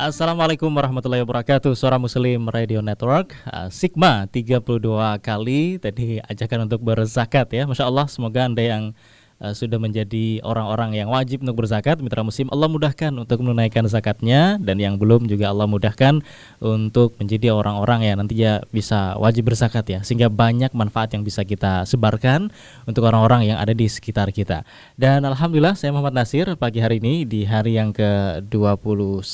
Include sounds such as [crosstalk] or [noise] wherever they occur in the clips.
Assalamualaikum warahmatullahi wabarakatuh. Suara Muslim Radio Network uh, Sigma 32 kali. Tadi ajakan untuk berzakat ya. Masya Allah semoga Anda yang uh, sudah menjadi orang-orang yang wajib untuk berzakat. Mitra muslim Allah mudahkan untuk menunaikan zakatnya. Dan yang belum juga Allah mudahkan untuk menjadi orang-orang yang nantinya bisa wajib berzakat ya. Sehingga banyak manfaat yang bisa kita sebarkan untuk orang-orang yang ada di sekitar kita. Dan Alhamdulillah saya Muhammad Nasir. Pagi hari ini di hari yang ke-21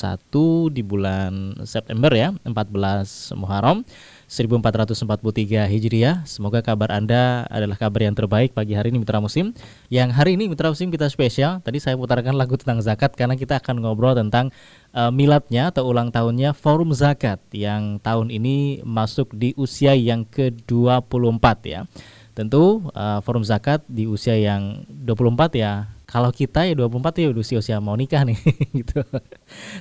di bulan September ya 14 Muharram 1443 Hijriah. Semoga kabar Anda adalah kabar yang terbaik pagi hari ini Mitra Musim. Yang hari ini Mitra Musim kita spesial. Tadi saya putarkan lagu tentang zakat karena kita akan ngobrol tentang uh, miladnya atau ulang tahunnya Forum Zakat yang tahun ini masuk di usia yang ke-24 ya. Tentu uh, Forum Zakat di usia yang 24 ya kalau kita ya 24 ya usia-usia mau nikah nih [laughs] gitu.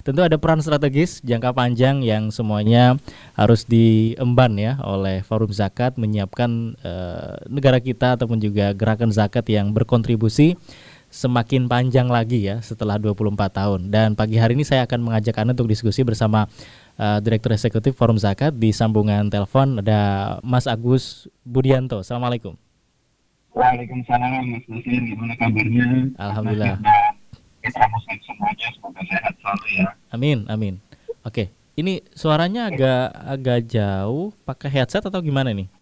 Tentu ada peran strategis jangka panjang yang semuanya harus diemban ya oleh Forum Zakat menyiapkan uh, negara kita ataupun juga gerakan zakat yang berkontribusi semakin panjang lagi ya setelah 24 tahun. Dan pagi hari ini saya akan mengajak Anda untuk diskusi bersama uh, Direktur Eksekutif Forum Zakat di sambungan telepon ada Mas Agus Budianto. Assalamualaikum. Waalaikumsalam Mas Nasir, gimana kabarnya? Alhamdulillah. Mitra Muslim semuanya semoga sehat selalu ya. Amin, amin. Oke, ini suaranya agak agak jauh. Pakai headset atau gimana nih?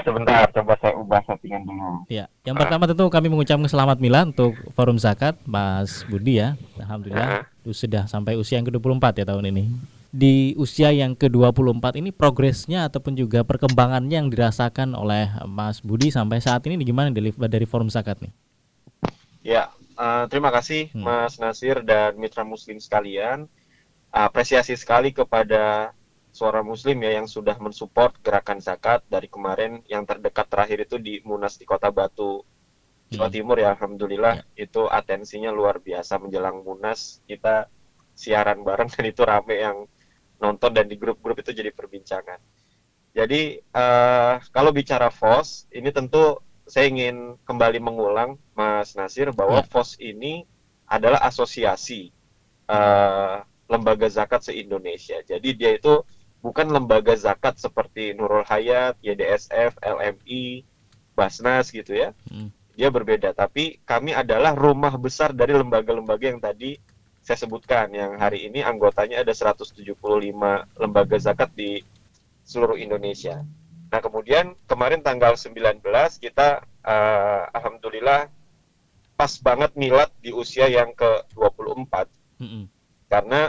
Sebentar, coba saya ubah settingan dulu. Ya, yang pertama tentu kami mengucapkan selamat milad untuk Forum Zakat, Mas Budi ya. Alhamdulillah sudah sampai usia yang ke-24 ya tahun ini di usia yang ke-24 ini progresnya ataupun juga perkembangannya yang dirasakan oleh Mas Budi sampai saat ini gimana dari, dari Forum Zakat nih? Ya, uh, terima kasih hmm. Mas Nasir dan mitra muslim sekalian. Apresiasi sekali kepada suara muslim ya yang sudah mensupport gerakan zakat dari kemarin yang terdekat terakhir itu di Munas di Kota Batu Jawa hmm. Timur ya alhamdulillah ya. itu atensinya luar biasa menjelang Munas kita siaran bareng [laughs] dan itu rame yang nonton dan di grup-grup itu jadi perbincangan. Jadi uh, kalau bicara FOS, ini tentu saya ingin kembali mengulang Mas Nasir bahwa ya. FOS ini adalah asosiasi uh, lembaga zakat se-Indonesia. Jadi dia itu bukan lembaga zakat seperti Nurul Hayat, YDSF, LMI, Basnas gitu ya. Hmm. Dia berbeda, tapi kami adalah rumah besar dari lembaga-lembaga yang tadi saya sebutkan yang hari ini anggotanya ada 175 lembaga zakat di seluruh Indonesia. Nah, kemudian kemarin tanggal 19 kita uh, alhamdulillah pas banget milad di usia yang ke-24. Mm -hmm. Karena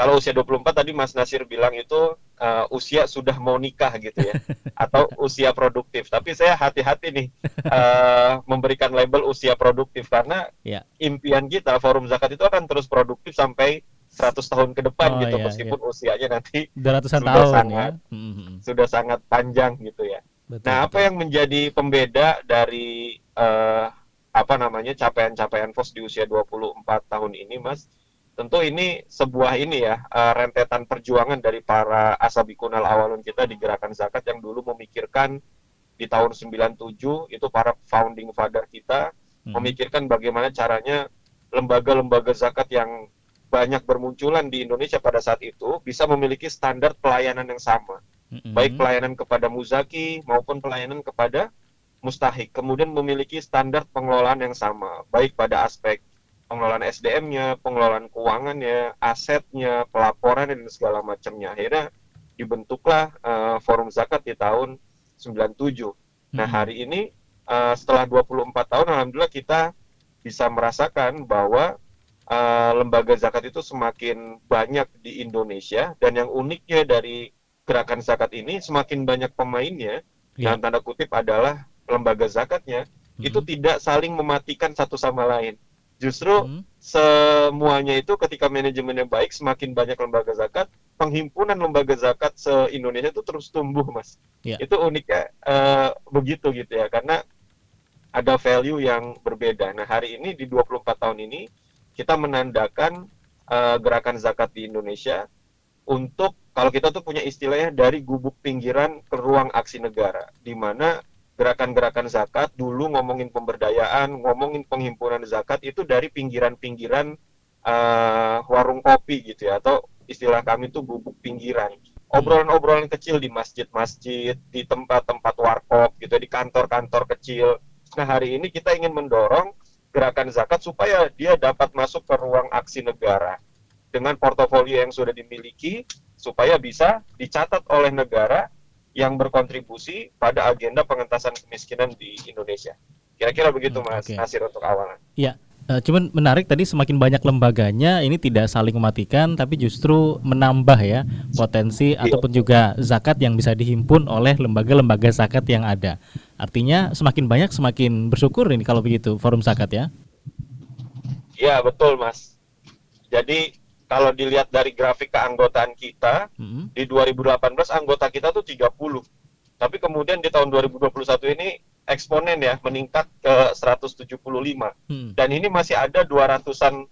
kalau usia 24 tadi Mas Nasir bilang itu uh, usia sudah mau nikah gitu ya [laughs] atau usia produktif. Tapi saya hati-hati nih uh, memberikan label usia produktif karena yeah. impian kita forum zakat itu akan terus produktif sampai 100 tahun ke depan oh, gitu iya, meskipun iya. usianya nanti ratusan sudah tahun sangat ya. Mm-hmm. sudah sangat panjang gitu ya. Betul, nah, betul. apa yang menjadi pembeda dari uh, apa namanya capaian-capaian FOS di usia 24 tahun ini, Mas? Tentu ini sebuah ini ya uh, rentetan perjuangan dari para asabikunal awalun kita di gerakan zakat yang dulu memikirkan di tahun 97 itu para founding father kita hmm. memikirkan bagaimana caranya lembaga-lembaga zakat yang banyak bermunculan di Indonesia pada saat itu bisa memiliki standar pelayanan yang sama hmm. baik pelayanan kepada muzaki maupun pelayanan kepada mustahik kemudian memiliki standar pengelolaan yang sama baik pada aspek pengelolaan SDM-nya, pengelolaan keuangannya, asetnya, pelaporan dan segala macamnya. Akhirnya dibentuklah uh, Forum Zakat di tahun 97. Nah, hmm. hari ini uh, setelah 24 tahun alhamdulillah kita bisa merasakan bahwa uh, lembaga zakat itu semakin banyak di Indonesia dan yang uniknya dari gerakan zakat ini semakin banyak pemainnya yeah. dalam tanda kutip adalah lembaga zakatnya hmm. itu tidak saling mematikan satu sama lain Justru hmm. semuanya itu ketika manajemennya baik, semakin banyak lembaga zakat, penghimpunan lembaga zakat se-Indonesia itu terus tumbuh, Mas. Yeah. Itu uniknya uh, begitu gitu ya, karena ada value yang berbeda. Nah, hari ini di 24 tahun ini kita menandakan uh, gerakan zakat di Indonesia untuk kalau kita tuh punya istilahnya dari gubuk pinggiran ke ruang aksi negara, di mana gerakan-gerakan zakat dulu ngomongin pemberdayaan, ngomongin penghimpunan zakat itu dari pinggiran-pinggiran uh, warung kopi gitu ya, atau istilah kami itu gubuk pinggiran. Obrolan-obrolan kecil di masjid-masjid, di tempat-tempat warkop gitu, di kantor-kantor kecil. Nah, hari ini kita ingin mendorong gerakan zakat supaya dia dapat masuk ke ruang aksi negara. Dengan portofolio yang sudah dimiliki supaya bisa dicatat oleh negara yang berkontribusi pada agenda pengentasan kemiskinan di Indonesia. Kira-kira begitu hmm, Mas okay. Nasir untuk awalan. Iya, Uh, cuman menarik tadi semakin banyak lembaganya ini tidak saling mematikan tapi justru menambah ya potensi iya. ataupun juga zakat yang bisa dihimpun oleh lembaga-lembaga zakat yang ada. Artinya semakin banyak semakin bersyukur ini kalau begitu forum zakat ya. Iya betul mas. Jadi kalau dilihat dari grafik keanggotaan kita hmm. di 2018 anggota kita tuh 30. Tapi kemudian di tahun 2021 ini eksponen ya meningkat ke 175 hmm. dan ini masih ada 200-an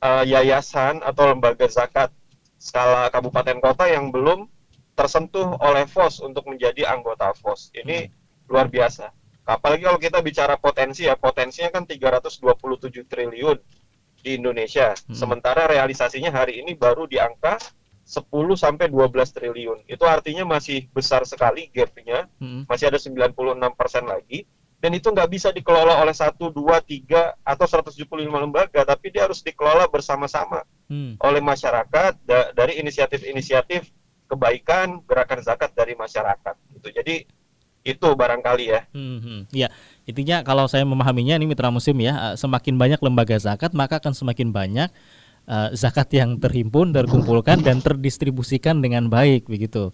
uh, yayasan atau lembaga zakat skala kabupaten kota yang belum tersentuh oleh FOS untuk menjadi anggota FOS. Ini hmm. luar biasa. Apalagi kalau kita bicara potensi ya, potensinya kan 327 triliun di Indonesia. Hmm. Sementara realisasinya hari ini baru di angka 10 sampai 12 triliun. Itu artinya masih besar sekali gapnya, hmm. masih ada 96 persen lagi. Dan itu nggak bisa dikelola oleh satu, dua, tiga atau 175 lembaga, tapi dia harus dikelola bersama-sama hmm. oleh masyarakat da dari inisiatif-inisiatif kebaikan gerakan zakat dari masyarakat. Gitu. Jadi itu barangkali ya. Hmm, hmm. Ya, intinya kalau saya memahaminya ini mitra musim ya, semakin banyak lembaga zakat maka akan semakin banyak uh, zakat yang terhimpun, terkumpulkan dan terdistribusikan dengan baik begitu.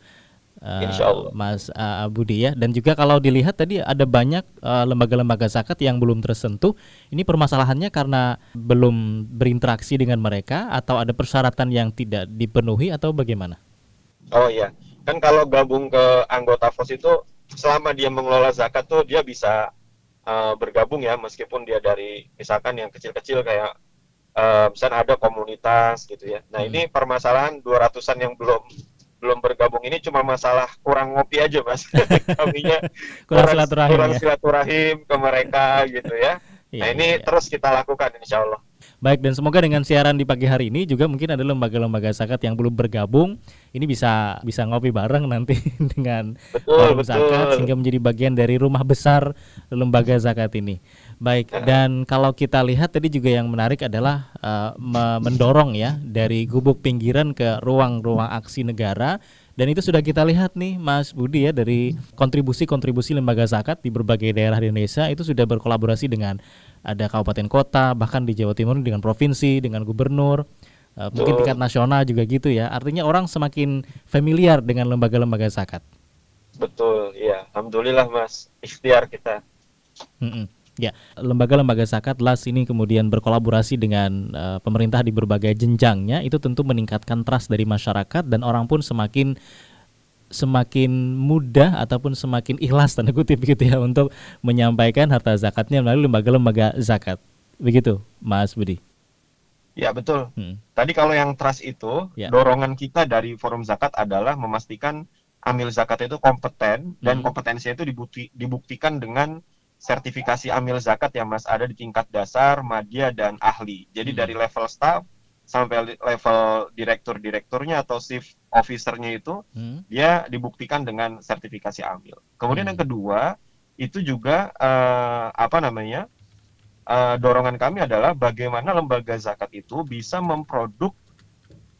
Uh, Mas uh, Budi ya dan juga kalau dilihat tadi ada banyak lembaga-lembaga uh, zakat yang belum tersentuh ini permasalahannya karena belum berinteraksi dengan mereka atau ada persyaratan yang tidak dipenuhi atau bagaimana? Oh iya kan kalau gabung ke anggota FOS itu selama dia mengelola zakat tuh dia bisa uh, bergabung ya meskipun dia dari misalkan yang kecil-kecil kayak uh, misalnya ada komunitas gitu ya. Nah hmm. ini permasalahan 200-an yang belum belum bergabung ini cuma masalah kurang ngopi aja mas. [laughs] Kaminya [laughs] kurang, kurang silaturahim, kurang ya? silaturahim ke mereka gitu ya. [laughs] Iya, nah ini iya. terus kita lakukan insya Allah. Baik dan semoga dengan siaran di pagi hari ini juga mungkin ada lembaga-lembaga zakat yang belum bergabung ini bisa bisa ngopi bareng nanti [laughs] dengan betul, betul. zakat sehingga menjadi bagian dari rumah besar lembaga zakat ini. Baik dan kalau kita lihat tadi juga yang menarik adalah uh, mendorong ya dari gubuk pinggiran ke ruang-ruang aksi negara dan itu sudah kita lihat nih Mas Budi ya dari kontribusi-kontribusi lembaga zakat di berbagai daerah di Indonesia itu sudah berkolaborasi dengan ada kabupaten kota, bahkan di Jawa Timur dengan provinsi, dengan gubernur, uh, mungkin tingkat nasional juga gitu ya. Artinya orang semakin familiar dengan lembaga-lembaga zakat. Betul, ya. Alhamdulillah Mas, ikhtiar kita. Mm -mm. Ya, lembaga-lembaga zakat LAS ini kemudian berkolaborasi dengan uh, pemerintah di berbagai jenjangnya itu tentu meningkatkan trust dari masyarakat dan orang pun semakin semakin mudah ataupun semakin ikhlas tanda kutip gitu ya untuk menyampaikan harta zakatnya melalui lembaga-lembaga zakat. Begitu, Mas Budi. Ya, betul. Hmm. Tadi kalau yang trust itu, ya. dorongan kita dari forum zakat adalah memastikan amil zakat itu kompeten dan hmm. kompetensinya itu dibukti, dibuktikan dengan sertifikasi amil zakat yang Mas ada di tingkat dasar, media dan ahli. Jadi hmm. dari level staff sampai level direktur-direkturnya atau chief officernya itu hmm. dia dibuktikan dengan sertifikasi amil. Kemudian hmm. yang kedua itu juga uh, apa namanya uh, dorongan kami adalah bagaimana lembaga zakat itu bisa memproduk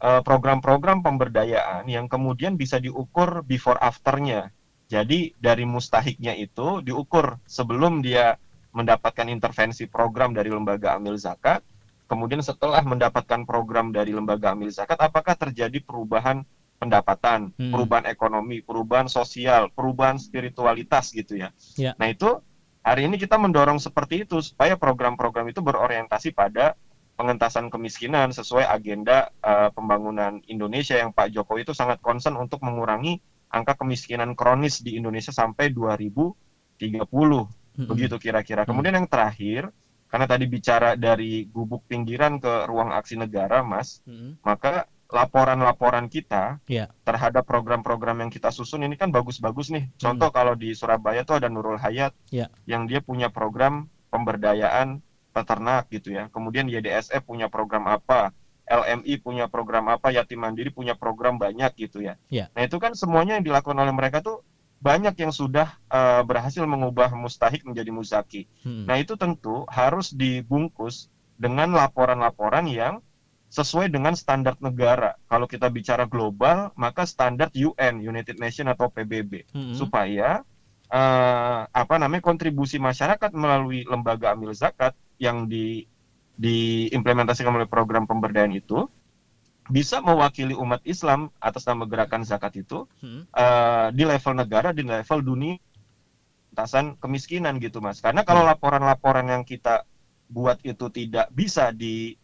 uh, program-program pemberdayaan yang kemudian bisa diukur before afternya. Jadi dari mustahiknya itu diukur sebelum dia mendapatkan intervensi program dari lembaga amil zakat kemudian setelah mendapatkan program dari lembaga amil zakat, apakah terjadi perubahan pendapatan, hmm. perubahan ekonomi, perubahan sosial, perubahan spiritualitas gitu ya. ya. Nah itu hari ini kita mendorong seperti itu supaya program-program itu berorientasi pada pengentasan kemiskinan sesuai agenda uh, pembangunan Indonesia yang Pak Jokowi itu sangat concern untuk mengurangi angka kemiskinan kronis di Indonesia sampai 2030. Mm-hmm. Begitu kira-kira. Kemudian yang terakhir, karena tadi bicara dari gubuk pinggiran ke ruang aksi negara, Mas, mm-hmm. maka laporan-laporan kita yeah. terhadap program-program yang kita susun ini kan bagus-bagus nih. Contoh mm. kalau di Surabaya tuh ada Nurul Hayat yeah. yang dia punya program pemberdayaan peternak gitu ya. Kemudian YDSF punya program apa, LMI punya program apa, Yatim Mandiri punya program banyak gitu ya. Yeah. Nah itu kan semuanya yang dilakukan oleh mereka tuh banyak yang sudah uh, berhasil mengubah mustahik menjadi muzaki. Hmm. Nah itu tentu harus dibungkus dengan laporan-laporan yang sesuai dengan standar negara. Kalau kita bicara global, maka standar UN, United Nations atau PBB, hmm. supaya uh, apa namanya kontribusi masyarakat melalui lembaga amil zakat yang di diimplementasikan oleh program pemberdayaan itu bisa mewakili umat Islam atas nama gerakan zakat itu hmm. uh, di level negara di level dunia pentasan kemiskinan gitu mas karena kalau hmm. laporan-laporan yang kita buat itu tidak bisa di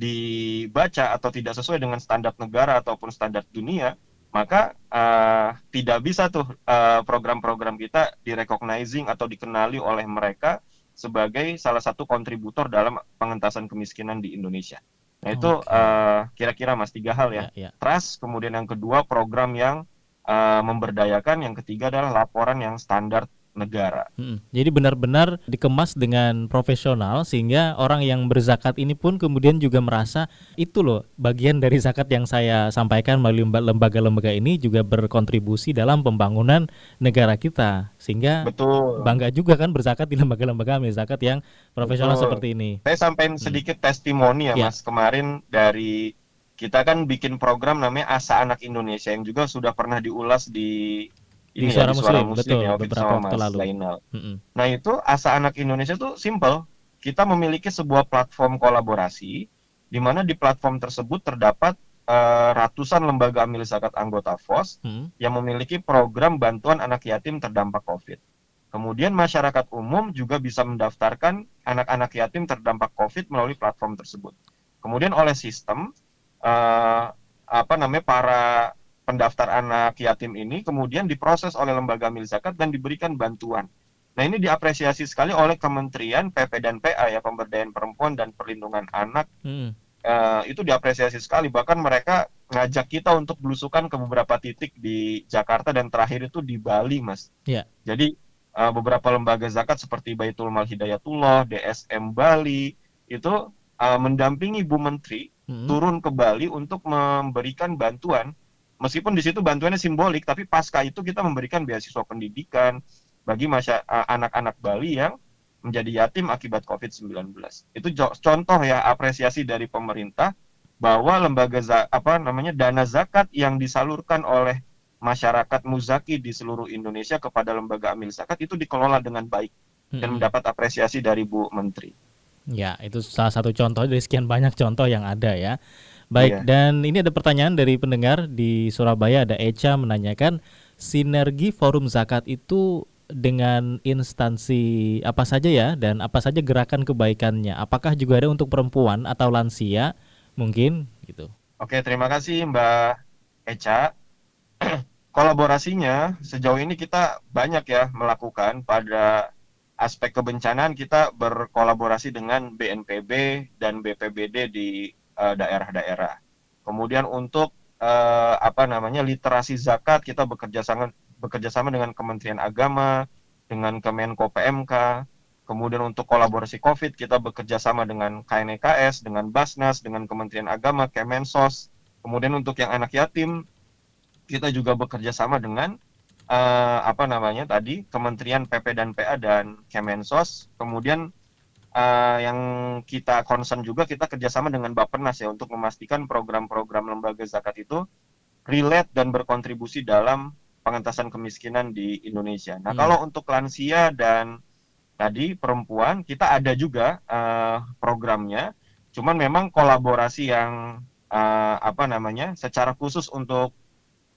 dibaca atau tidak sesuai dengan standar negara ataupun standar dunia maka uh, tidak bisa tuh uh, program-program kita direcognizing atau dikenali oleh mereka sebagai salah satu kontributor dalam pengentasan kemiskinan di Indonesia. Nah itu okay. uh, eh, kira-kira mas tiga hal ya. Yeah, yeah. Trust, kemudian yang kedua program yang uh, memberdayakan, yang ketiga adalah laporan yang standar negara. Hmm, jadi benar-benar dikemas dengan profesional sehingga orang yang berzakat ini pun kemudian juga merasa itu loh bagian dari zakat yang saya sampaikan melalui lembaga-lembaga ini juga berkontribusi dalam pembangunan negara kita sehingga Betul. bangga juga kan berzakat di lembaga-lembaga zakat yang profesional Betul. seperti ini. Saya sampaikan hmm. sedikit testimoni ya, ya Mas kemarin dari kita kan bikin program namanya Asa Anak Indonesia yang juga sudah pernah diulas di ini di suara, ya, muslim, muslim betul ya, beberapa waktu lalu. Mm-hmm. Nah itu asa anak Indonesia tuh simple. Kita memiliki sebuah platform kolaborasi di mana di platform tersebut terdapat uh, ratusan lembaga amil zakat anggota FOS mm-hmm. yang memiliki program bantuan anak yatim terdampak COVID. Kemudian masyarakat umum juga bisa mendaftarkan anak-anak yatim terdampak COVID melalui platform tersebut. Kemudian oleh sistem uh, apa namanya para pendaftar anak yatim ini kemudian diproses oleh lembaga mil zakat dan diberikan bantuan. Nah ini diapresiasi sekali oleh Kementerian PP dan PA ya Pemberdayaan Perempuan dan Perlindungan Anak. Hmm. Uh, itu diapresiasi sekali bahkan mereka ngajak kita untuk belusukan ke beberapa titik di Jakarta dan terakhir itu di Bali mas. Yeah. Jadi uh, beberapa lembaga zakat seperti Baitul Mal Hidayatullah, DSM Bali itu uh, mendampingi Bu Menteri hmm. turun ke Bali untuk memberikan bantuan meskipun di situ bantuannya simbolik, tapi pasca itu kita memberikan beasiswa pendidikan bagi anak-anak Bali yang menjadi yatim akibat COVID-19. Itu contoh ya apresiasi dari pemerintah bahwa lembaga apa namanya dana zakat yang disalurkan oleh masyarakat muzaki di seluruh Indonesia kepada lembaga amil zakat itu dikelola dengan baik dan mendapat apresiasi dari Bu Menteri. Ya, itu salah satu contoh dari sekian banyak contoh yang ada ya. Baik, iya. dan ini ada pertanyaan dari pendengar di Surabaya ada Echa menanyakan sinergi forum zakat itu dengan instansi apa saja ya dan apa saja gerakan kebaikannya? Apakah juga ada untuk perempuan atau lansia mungkin gitu? Oke, terima kasih Mbak Echa. [clears throat] Kolaborasinya sejauh ini kita banyak ya melakukan pada aspek kebencanaan kita berkolaborasi dengan BNPB dan BPBD di daerah-daerah. Kemudian untuk uh, apa namanya literasi zakat kita bekerja sama bekerja sama dengan Kementerian Agama, dengan Kemenko PMK. Kemudian untuk kolaborasi COVID kita bekerja sama dengan KNKS, dengan Basnas, dengan Kementerian Agama, Kemensos. Kemudian untuk yang anak yatim kita juga bekerja sama dengan uh, apa namanya tadi Kementerian PP dan PA dan Kemensos. Kemudian uh, yang kita concern juga kita kerjasama dengan Bappenas ya untuk memastikan program-program lembaga zakat itu relate dan berkontribusi dalam pengentasan kemiskinan di Indonesia. Nah hmm. kalau untuk lansia dan tadi perempuan kita ada juga uh, programnya, cuman memang kolaborasi yang uh, apa namanya secara khusus untuk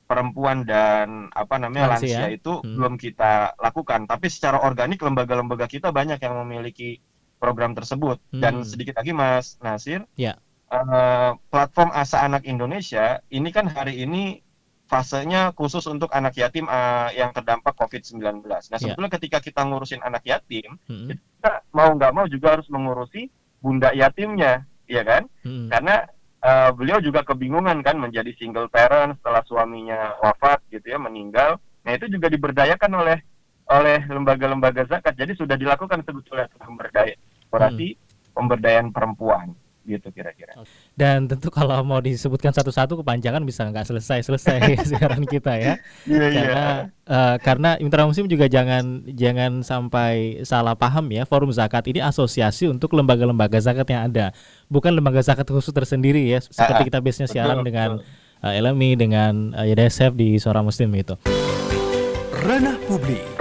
perempuan dan apa namanya lansia, lansia itu hmm. belum kita lakukan. Tapi secara organik lembaga-lembaga kita banyak yang memiliki program tersebut. Dan Hmm. sedikit lagi Mas Nasir, Ya. eh, platform Asa Anak Indonesia ini kan hari ini fasenya khusus untuk anak yatim eh, yang terdampak COVID-19. Nah, Ya. sebetulnya ketika kita ngurusin anak yatim, Mm-mm. kita mau nggak mau juga harus mengurusi bunda yatimnya, ya kan? Mm-mm. Karena eh, beliau juga kebingungan kan menjadi single parent setelah suaminya wafat gitu ya, meninggal. Nah, itu juga diberdayakan oleh oleh lembaga-lembaga zakat. Jadi sudah dilakukan sebetulnya pemberdayaan operasi pemberdayaan perempuan gitu kira-kira. Dan tentu kalau mau disebutkan satu-satu kepanjangan bisa nggak selesai-selesai [laughs] siaran kita ya. Iya karena eh, karena Mitra Muslim juga jangan jangan sampai salah paham ya forum zakat ini asosiasi untuk lembaga-lembaga zakat yang ada bukan lembaga zakat khusus tersendiri ya seperti Ah, kita biasanya siaran betul, dengan eh, LMI dengan eh, YDSF di Suara Muslim gitu. Ranah publik.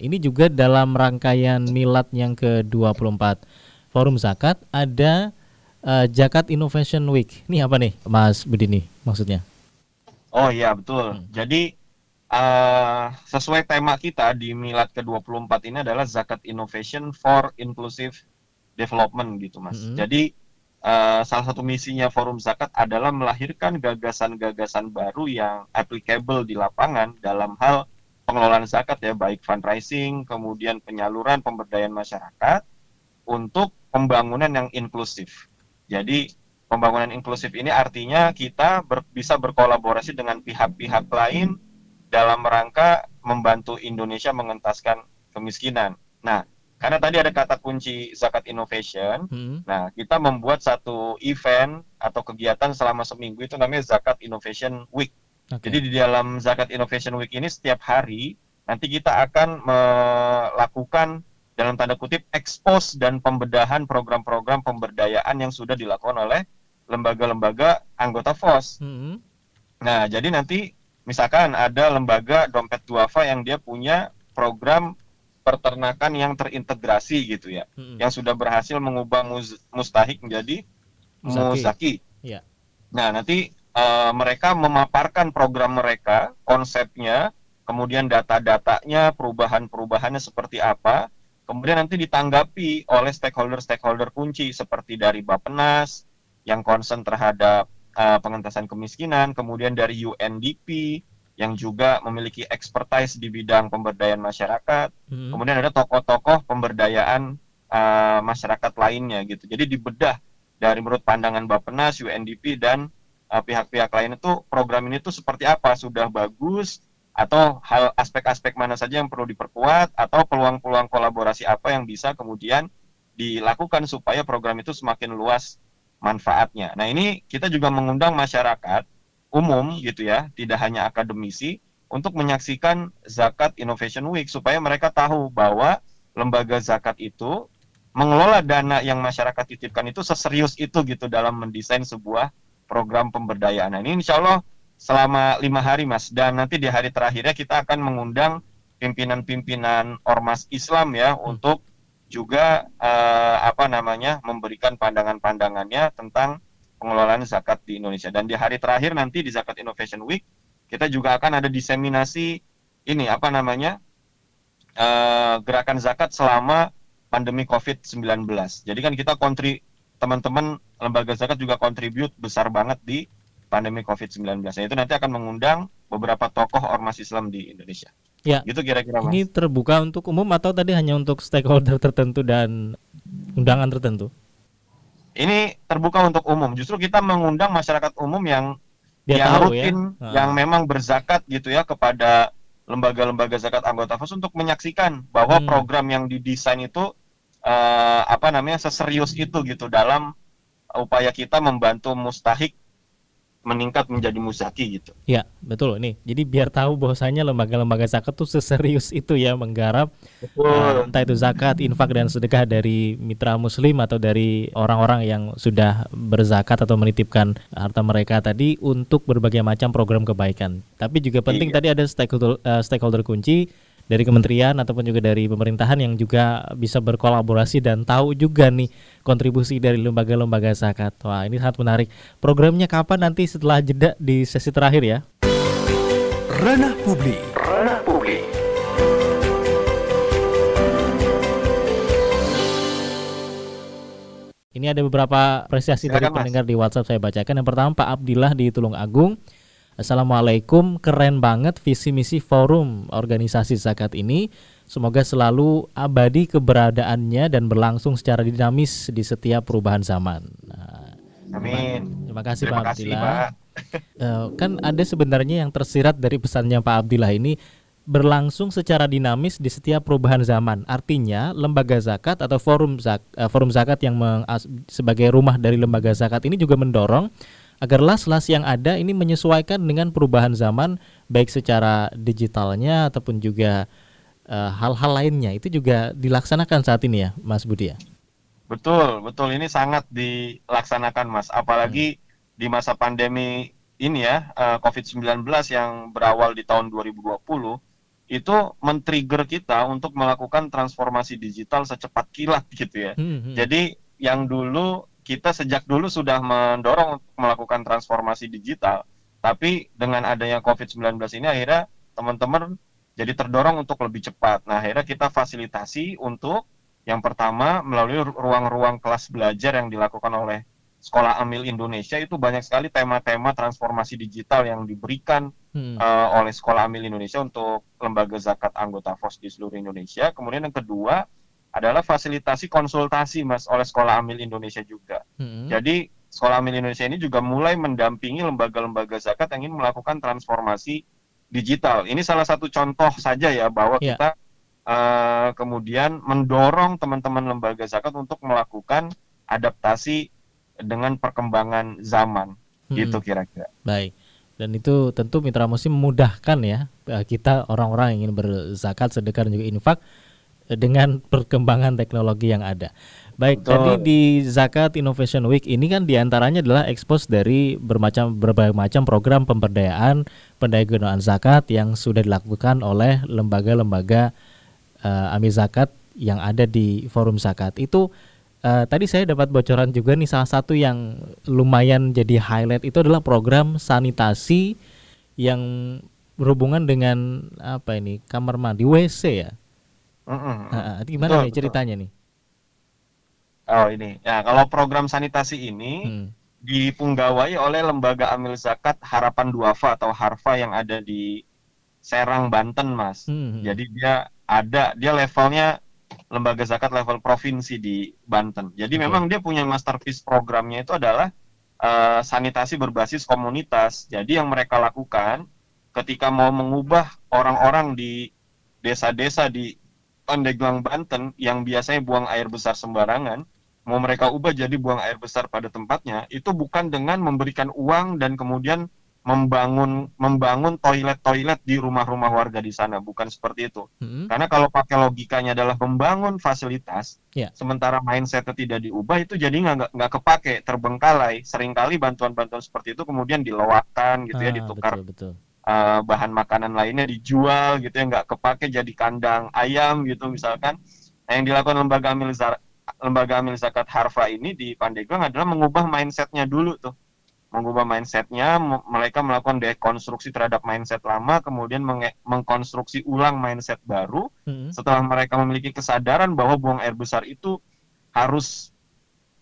Ini juga dalam rangkaian milad yang ke-24 Forum Zakat ada eh, Zakat Innovation Week. Ini apa nih Mas Budini maksudnya? Oh iya betul. Jadi eh, sesuai tema kita di Milad ke-24 ini adalah Zakat Innovation for Inclusive Development gitu Mas. Mhm. Jadi eh, salah satu misinya Forum Zakat adalah melahirkan gagasan-gagasan baru yang applicable di lapangan dalam hal pengelolaan zakat ya baik fundraising, kemudian penyaluran pemberdayaan masyarakat untuk pembangunan yang inklusif. Jadi pembangunan inklusif ini artinya kita ber- bisa berkolaborasi dengan pihak-pihak lain dalam rangka membantu Indonesia mengentaskan kemiskinan. Nah, karena tadi ada kata kunci zakat innovation, Hmm. nah kita membuat satu event atau kegiatan selama seminggu itu namanya Zakat Innovation Week. Oke. Jadi di dalam Zakat Innovation Week ini setiap hari nanti kita akan melakukan dalam tanda kutip ekspos dan pembedahan program-program pemberdayaan yang sudah dilakukan oleh lembaga-lembaga anggota FOS. Hmm. Nah, jadi nanti misalkan ada lembaga dompet duafa yang dia punya program peternakan yang terintegrasi gitu ya, Hmm. yang sudah berhasil mengubah mus- mustahik menjadi Muzaki. muzaki. Iya. Nah, nanti eh, mereka memaparkan program mereka, konsepnya, kemudian data-datanya, perubahan-perubahannya seperti apa, kemudian nanti ditanggapi oleh stakeholder-stakeholder kunci seperti dari Bappenas yang concern terhadap eh, pengentasan kemiskinan, kemudian dari UNDP yang juga memiliki expertise di bidang pemberdayaan masyarakat, Hmm. kemudian ada tokoh-tokoh pemberdayaan eh, masyarakat lainnya gitu. Jadi dibedah dari menurut pandangan Bappenas, UNDP dan pihak-pihak lain itu program ini tuh seperti apa? Sudah bagus atau hal aspek-aspek mana saja yang perlu diperkuat atau peluang-peluang kolaborasi apa yang bisa kemudian dilakukan supaya program itu semakin luas manfaatnya. Nah, ini kita juga mengundang masyarakat umum gitu ya, tidak hanya akademisi untuk menyaksikan Zakat Innovation Week supaya mereka tahu bahwa lembaga zakat itu mengelola dana yang masyarakat titipkan itu seserius itu gitu dalam mendesain sebuah program pemberdayaan. Nah, ini insya Allah selama lima hari mas dan nanti di hari terakhirnya kita akan mengundang pimpinan-pimpinan ormas Islam ya untuk juga eh, apa namanya memberikan pandangan-pandangannya tentang pengelolaan zakat di Indonesia dan di hari terakhir nanti di Zakat Innovation Week kita juga akan ada diseminasi ini apa namanya eh, gerakan zakat selama pandemi COVID-19. Jadi kan kita kontri teman-teman lembaga zakat juga kontribut besar banget di pandemi COVID-19. Nah, itu nanti akan mengundang beberapa tokoh ormas Islam di Indonesia. Ya. Gitu kira-kira Mas. Ini terbuka untuk umum atau tadi hanya untuk stakeholder tertentu dan undangan tertentu? Ini terbuka untuk umum. Justru kita mengundang masyarakat umum yang Dia yang tahu rutin, ya. Yang memang berzakat gitu ya kepada lembaga-lembaga zakat anggota FOS untuk menyaksikan bahwa Hmm. program yang didesain itu eh, apa namanya seserius itu gitu dalam upaya kita membantu mustahik meningkat menjadi muzaki gitu. Ya, betul ini. Jadi biar tahu bahwasanya lembaga-lembaga zakat tuh seserius itu ya menggarap eh, entah itu zakat, infak dan sedekah dari mitra muslim atau dari orang-orang yang sudah berzakat atau menitipkan harta mereka tadi untuk berbagai macam program kebaikan. Tapi juga penting Iya. tadi ada stakeholder eh, stakeholder kunci dari kementerian ataupun juga dari pemerintahan yang juga bisa berkolaborasi dan tahu juga nih kontribusi dari lembaga-lembaga zakat. Wah, ini sangat menarik. Programnya kapan nanti setelah jeda di sesi terakhir ya? Ranah Publik. Ranah Publik. Ini ada beberapa apresiasi dari Silakan, Mas. pendengar di WhatsApp saya bacakan. Yang pertama Pak Abdillah di Tulung Agung. Assalamualaikum, keren banget visi misi forum organisasi zakat ini. Semoga selalu abadi keberadaannya dan berlangsung secara dinamis di setiap perubahan zaman. Nah, Amin. terima kasih Terima Pak kasih, Abdillah. Pak. [laughs] Eh, kan ada sebenarnya yang tersirat dari pesannya Pak Abdillah ini berlangsung secara dinamis di setiap perubahan zaman. Artinya lembaga zakat atau forum zak, eh, forum zakat yang meng- sebagai rumah dari lembaga zakat ini juga mendorong agar las-las yang ada ini menyesuaikan dengan perubahan zaman baik secara digitalnya ataupun juga eh, hal-hal lainnya itu juga dilaksanakan saat ini ya Mas Budi ya. Betul, betul. Ini sangat dilaksanakan, Mas. Apalagi di masa pandemi ini ya, eh, COVID-19 yang berawal di tahun 2020, itu men-trigger kita untuk melakukan transformasi digital secepat kilat gitu ya. Hmm, hmm. Jadi yang dulu kita sejak dulu sudah mendorong untuk melakukan transformasi digital, tapi dengan adanya COVID-19 ini akhirnya teman-teman jadi terdorong untuk lebih cepat. Nah, akhirnya kita fasilitasi untuk yang pertama melalui ru- ruang-ruang kelas belajar yang dilakukan oleh Sekolah Amil Indonesia itu banyak sekali tema-tema transformasi digital yang diberikan Hmm. eh, oleh Sekolah Amil Indonesia untuk lembaga zakat anggota FOS di seluruh Indonesia. Kemudian yang kedua adalah fasilitasi konsultasi Mas oleh Sekolah Amil Indonesia juga. Hmm. Jadi Sekolah Amil Indonesia ini juga mulai mendampingi lembaga-lembaga zakat yang ingin melakukan transformasi digital. Ini salah satu contoh saja ya bahwa Ya. kita eh, kemudian mendorong teman-teman lembaga zakat untuk melakukan adaptasi dengan perkembangan zaman. Hmm. Gitu kira-kira. Baik. Dan itu tentu mitra muslim memudahkan ya eh, kita orang-orang yang ingin berzakat, sedekah dan juga infak dengan perkembangan teknologi yang ada. Baik, Betul. tadi di Zakat Innovation Week ini kan di antaranya adalah ekspos dari bermacam berbagai macam program pemberdayaan pendayagunaan zakat yang sudah dilakukan oleh lembaga-lembaga eh, amil zakat yang ada di forum zakat itu eh, tadi saya dapat bocoran juga nih salah satu yang lumayan jadi highlight itu adalah program sanitasi yang berhubungan dengan apa ini kamar mandi WC ya Mm-mm. Nah, gimana Betul, nih betul. ceritanya nih Oh ini, ya kalau program sanitasi ini Hmm. dipunggawai oleh lembaga amil zakat Harapan Duafa atau Harfa yang ada di Serang, Banten, Mas. Hmm. Jadi dia ada, dia levelnya lembaga zakat level provinsi di Banten. Jadi Oke. memang dia punya masterpiece programnya itu adalah eh, sanitasi berbasis komunitas. Jadi yang mereka lakukan ketika mau mengubah orang-orang di desa-desa di Pandeglang, Banten yang biasanya buang air besar sembarangan, mau mereka ubah jadi buang air besar pada tempatnya, itu bukan dengan memberikan uang dan kemudian membangun membangun toilet-toilet di rumah-rumah warga di sana, bukan seperti itu. Hmm. Karena kalau pakai logikanya adalah membangun fasilitas, Ya. sementara mindsetnya tidak diubah itu jadi nggak nggak- kepake, terbengkalai. Seringkali bantuan-bantuan seperti itu kemudian diloakan gitu ya, Ah, ditukar betul betul eh, bahan makanan lainnya dijual gitu ya, nggak kepake jadi kandang ayam gitu misalkan. Nah, yang dilakukan lembaga amil lembaga amil zakat Harfa ini di Pandeglang adalah mengubah mindsetnya dulu tuh mengubah mindsetnya, mereka melakukan dekonstruksi terhadap mindset lama, kemudian menge- mengkonstruksi ulang mindset baru. Hmm. Setelah mereka memiliki kesadaran bahwa buang air besar itu harus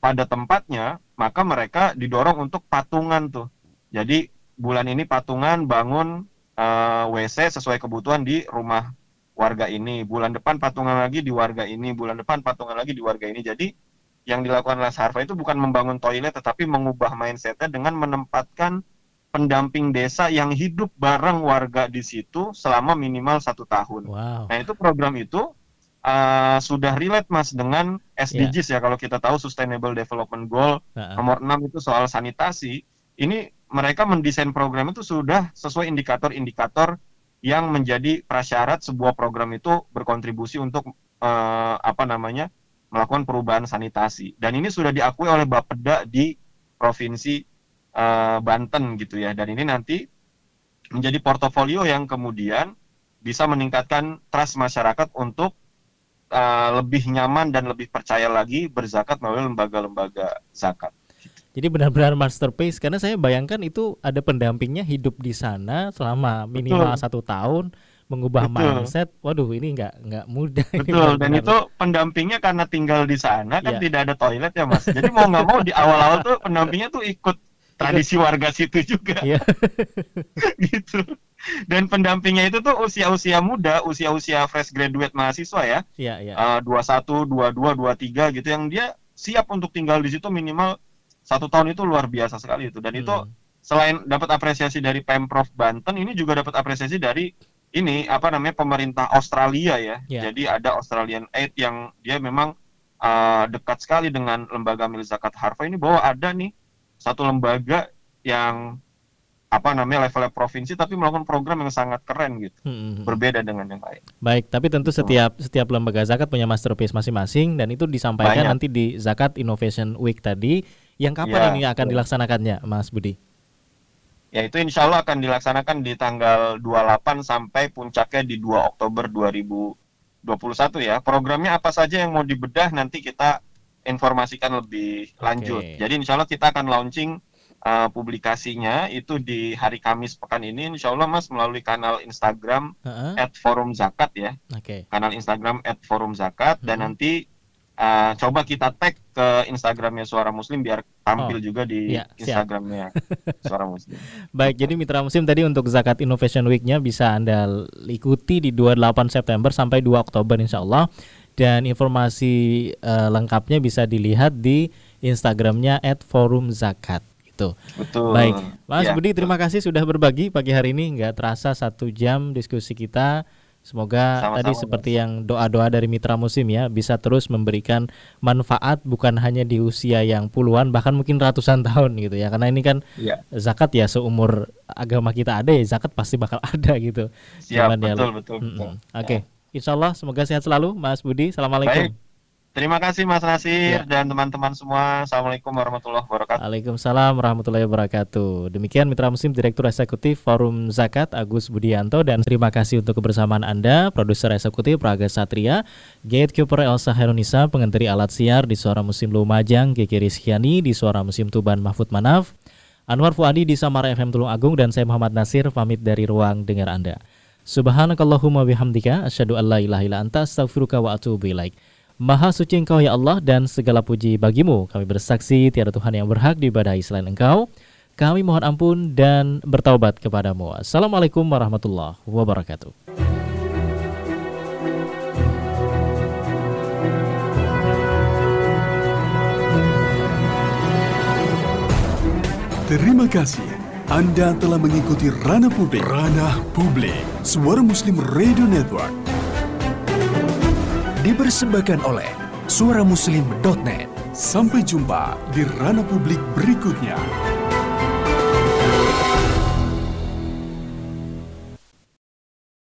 pada tempatnya, maka mereka didorong untuk patungan tuh. Jadi bulan ini patungan bangun eh, WC sesuai kebutuhan di rumah warga ini. Bulan depan patungan lagi di warga ini. Bulan depan patungan lagi di warga ini. Jadi yang dilakukan oleh Sarfa itu bukan membangun toilet, tetapi mengubah mindsetnya dengan menempatkan pendamping desa yang hidup bareng warga di situ selama minimal satu tahun. wow Nah itu program itu uh, sudah relate mas dengan SDGs ya kalau kita tahu Sustainable Development Goal Nah, nomor 6 itu soal sanitasi. Ini mereka mendesain program itu sudah sesuai indikator-indikator yang menjadi prasyarat sebuah program itu berkontribusi untuk uh, apa namanya melakukan perubahan sanitasi. Dan ini sudah diakui oleh Bapeda di provinsi uh, Banten gitu ya. Dan ini nanti menjadi portofolio yang kemudian bisa meningkatkan trust masyarakat untuk uh, lebih nyaman dan lebih percaya lagi berzakat melalui lembaga-lembaga zakat. Jadi benar-benar masterpiece karena saya bayangkan itu ada pendampingnya hidup di sana selama minimal Betul. satu tahun mengubah Betul. mindset. Waduh ini nggak nggak mudah. ini Betul, dan itu pendampingnya karena tinggal di sana kan Iya. tidak ada toilet ya mas. Jadi mau nggak mau di awal-awal tuh pendampingnya tuh ikut tradisi warga situ juga Iya. [laughs] gitu. Dan pendampingnya itu tuh usia-usia muda, usia-usia fresh graduate mahasiswa ya, Iya, iya. Eh, 21, 22, 23 gitu yang dia siap untuk tinggal di situ minimal satu tahun itu luar biasa sekali itu. Dan itu Hmm. selain dapat apresiasi dari Pemprov Banten, ini juga dapat apresiasi dari ini apa namanya pemerintah Australia ya. Ya. Jadi ada Australian Aid yang dia memang uh, dekat sekali dengan lembaga milik zakat harfa ini bahwa ada nih satu lembaga yang apa namanya levelnya provinsi tapi melakukan program yang sangat keren gitu, Hmm, hmm, hmm. berbeda dengan yang lain. Baik, tapi tentu Betul. setiap setiap lembaga zakat punya masterpiece masing-masing dan itu disampaikan Banyak. nanti di Zakat Innovation Week tadi. Yang kapan Ya, ini akan dilaksanakannya, Mas Budi? Ya itu insya Allah akan dilaksanakan di tanggal 28 sampai puncaknya di 2 Oktober 2021 ya. Programnya apa saja yang mau dibedah nanti kita informasikan lebih lanjut. Oke. Jadi insya Allah kita akan launching uh, publikasinya itu di hari Kamis pekan ini insya Allah Mas melalui kanal Instagram Heeh. @forum zakat ya. Oke. Kanal Instagram @forum zakat dan Hmm. nanti uh, coba kita tag ke Instagramnya Suara Muslim biar tampil Oh, juga di siap. Instagramnya [laughs] Suara Muslim. Baik, jadi Mitra Muslim tadi untuk Zakat Innovation Week-nya bisa Anda ikuti di 28 September sampai 2 Oktober insya Allah. Dan informasi eh, lengkapnya bisa dilihat di Instagramnya @forumzakat. Gitu. Betul. Baik, Mas Ya, Budi terima kasih sudah berbagi pagi hari ini. Nggak terasa satu jam diskusi kita. Semoga Sama-sama, tadi seperti yang doa-doa dari Mitra Muslim ya bisa terus memberikan manfaat bukan hanya di usia yang puluhan bahkan mungkin ratusan [laughs] tahun gitu ya. Karena ini kan Iya. zakat ya seumur agama kita ada ya zakat pasti bakal [laughs] ada gitu. Siap, Cuman ya- betul, betul, betul. Oke, Insya Allah semoga sehat selalu Mas Budi. Assalamualaikum. Baik. Terima kasih Mas Nasir Ya. dan teman-teman semua. Assalamualaikum warahmatullahi wabarakatuh. Waalaikumsalam warahmatullahi wabarakatuh. Demikian Mitra Muslim Direktur Eksekutif Forum Zakat Agus Budianto dan terima kasih untuk kebersamaan Anda, Produser Eksekutif Praga Satria, Gatekeeper Elsa Herunisa, Pengenteri Alat Siar di Suara Muslim Lumajang, Kiki Rizkyani di Suara Muslim Tuban Mahfud Manaf, Anwar Fuadi di Samara FM Tulung Agung dan saya Muhammad Nasir pamit dari ruang dengar Anda. Subhanakallahumma bihamdika asyhadu an la ilaha illa anta astaghfiruka wa atubu ilaik. Maha suci engkau ya Allah dan segala puji bagimu. Kami bersaksi tiada Tuhan yang berhak diibadahi selain engkau. Kami mohon ampun dan bertaubat kepadamu. Assalamualaikum warahmatullahi wabarakatuh. Terima kasih. Anda telah mengikuti Ranah Publik. Ranah Publik. Suara Muslim Radio Network. Dipersembahkan oleh suaramuslim.net. Sampai jumpa di Ranah Publik berikutnya.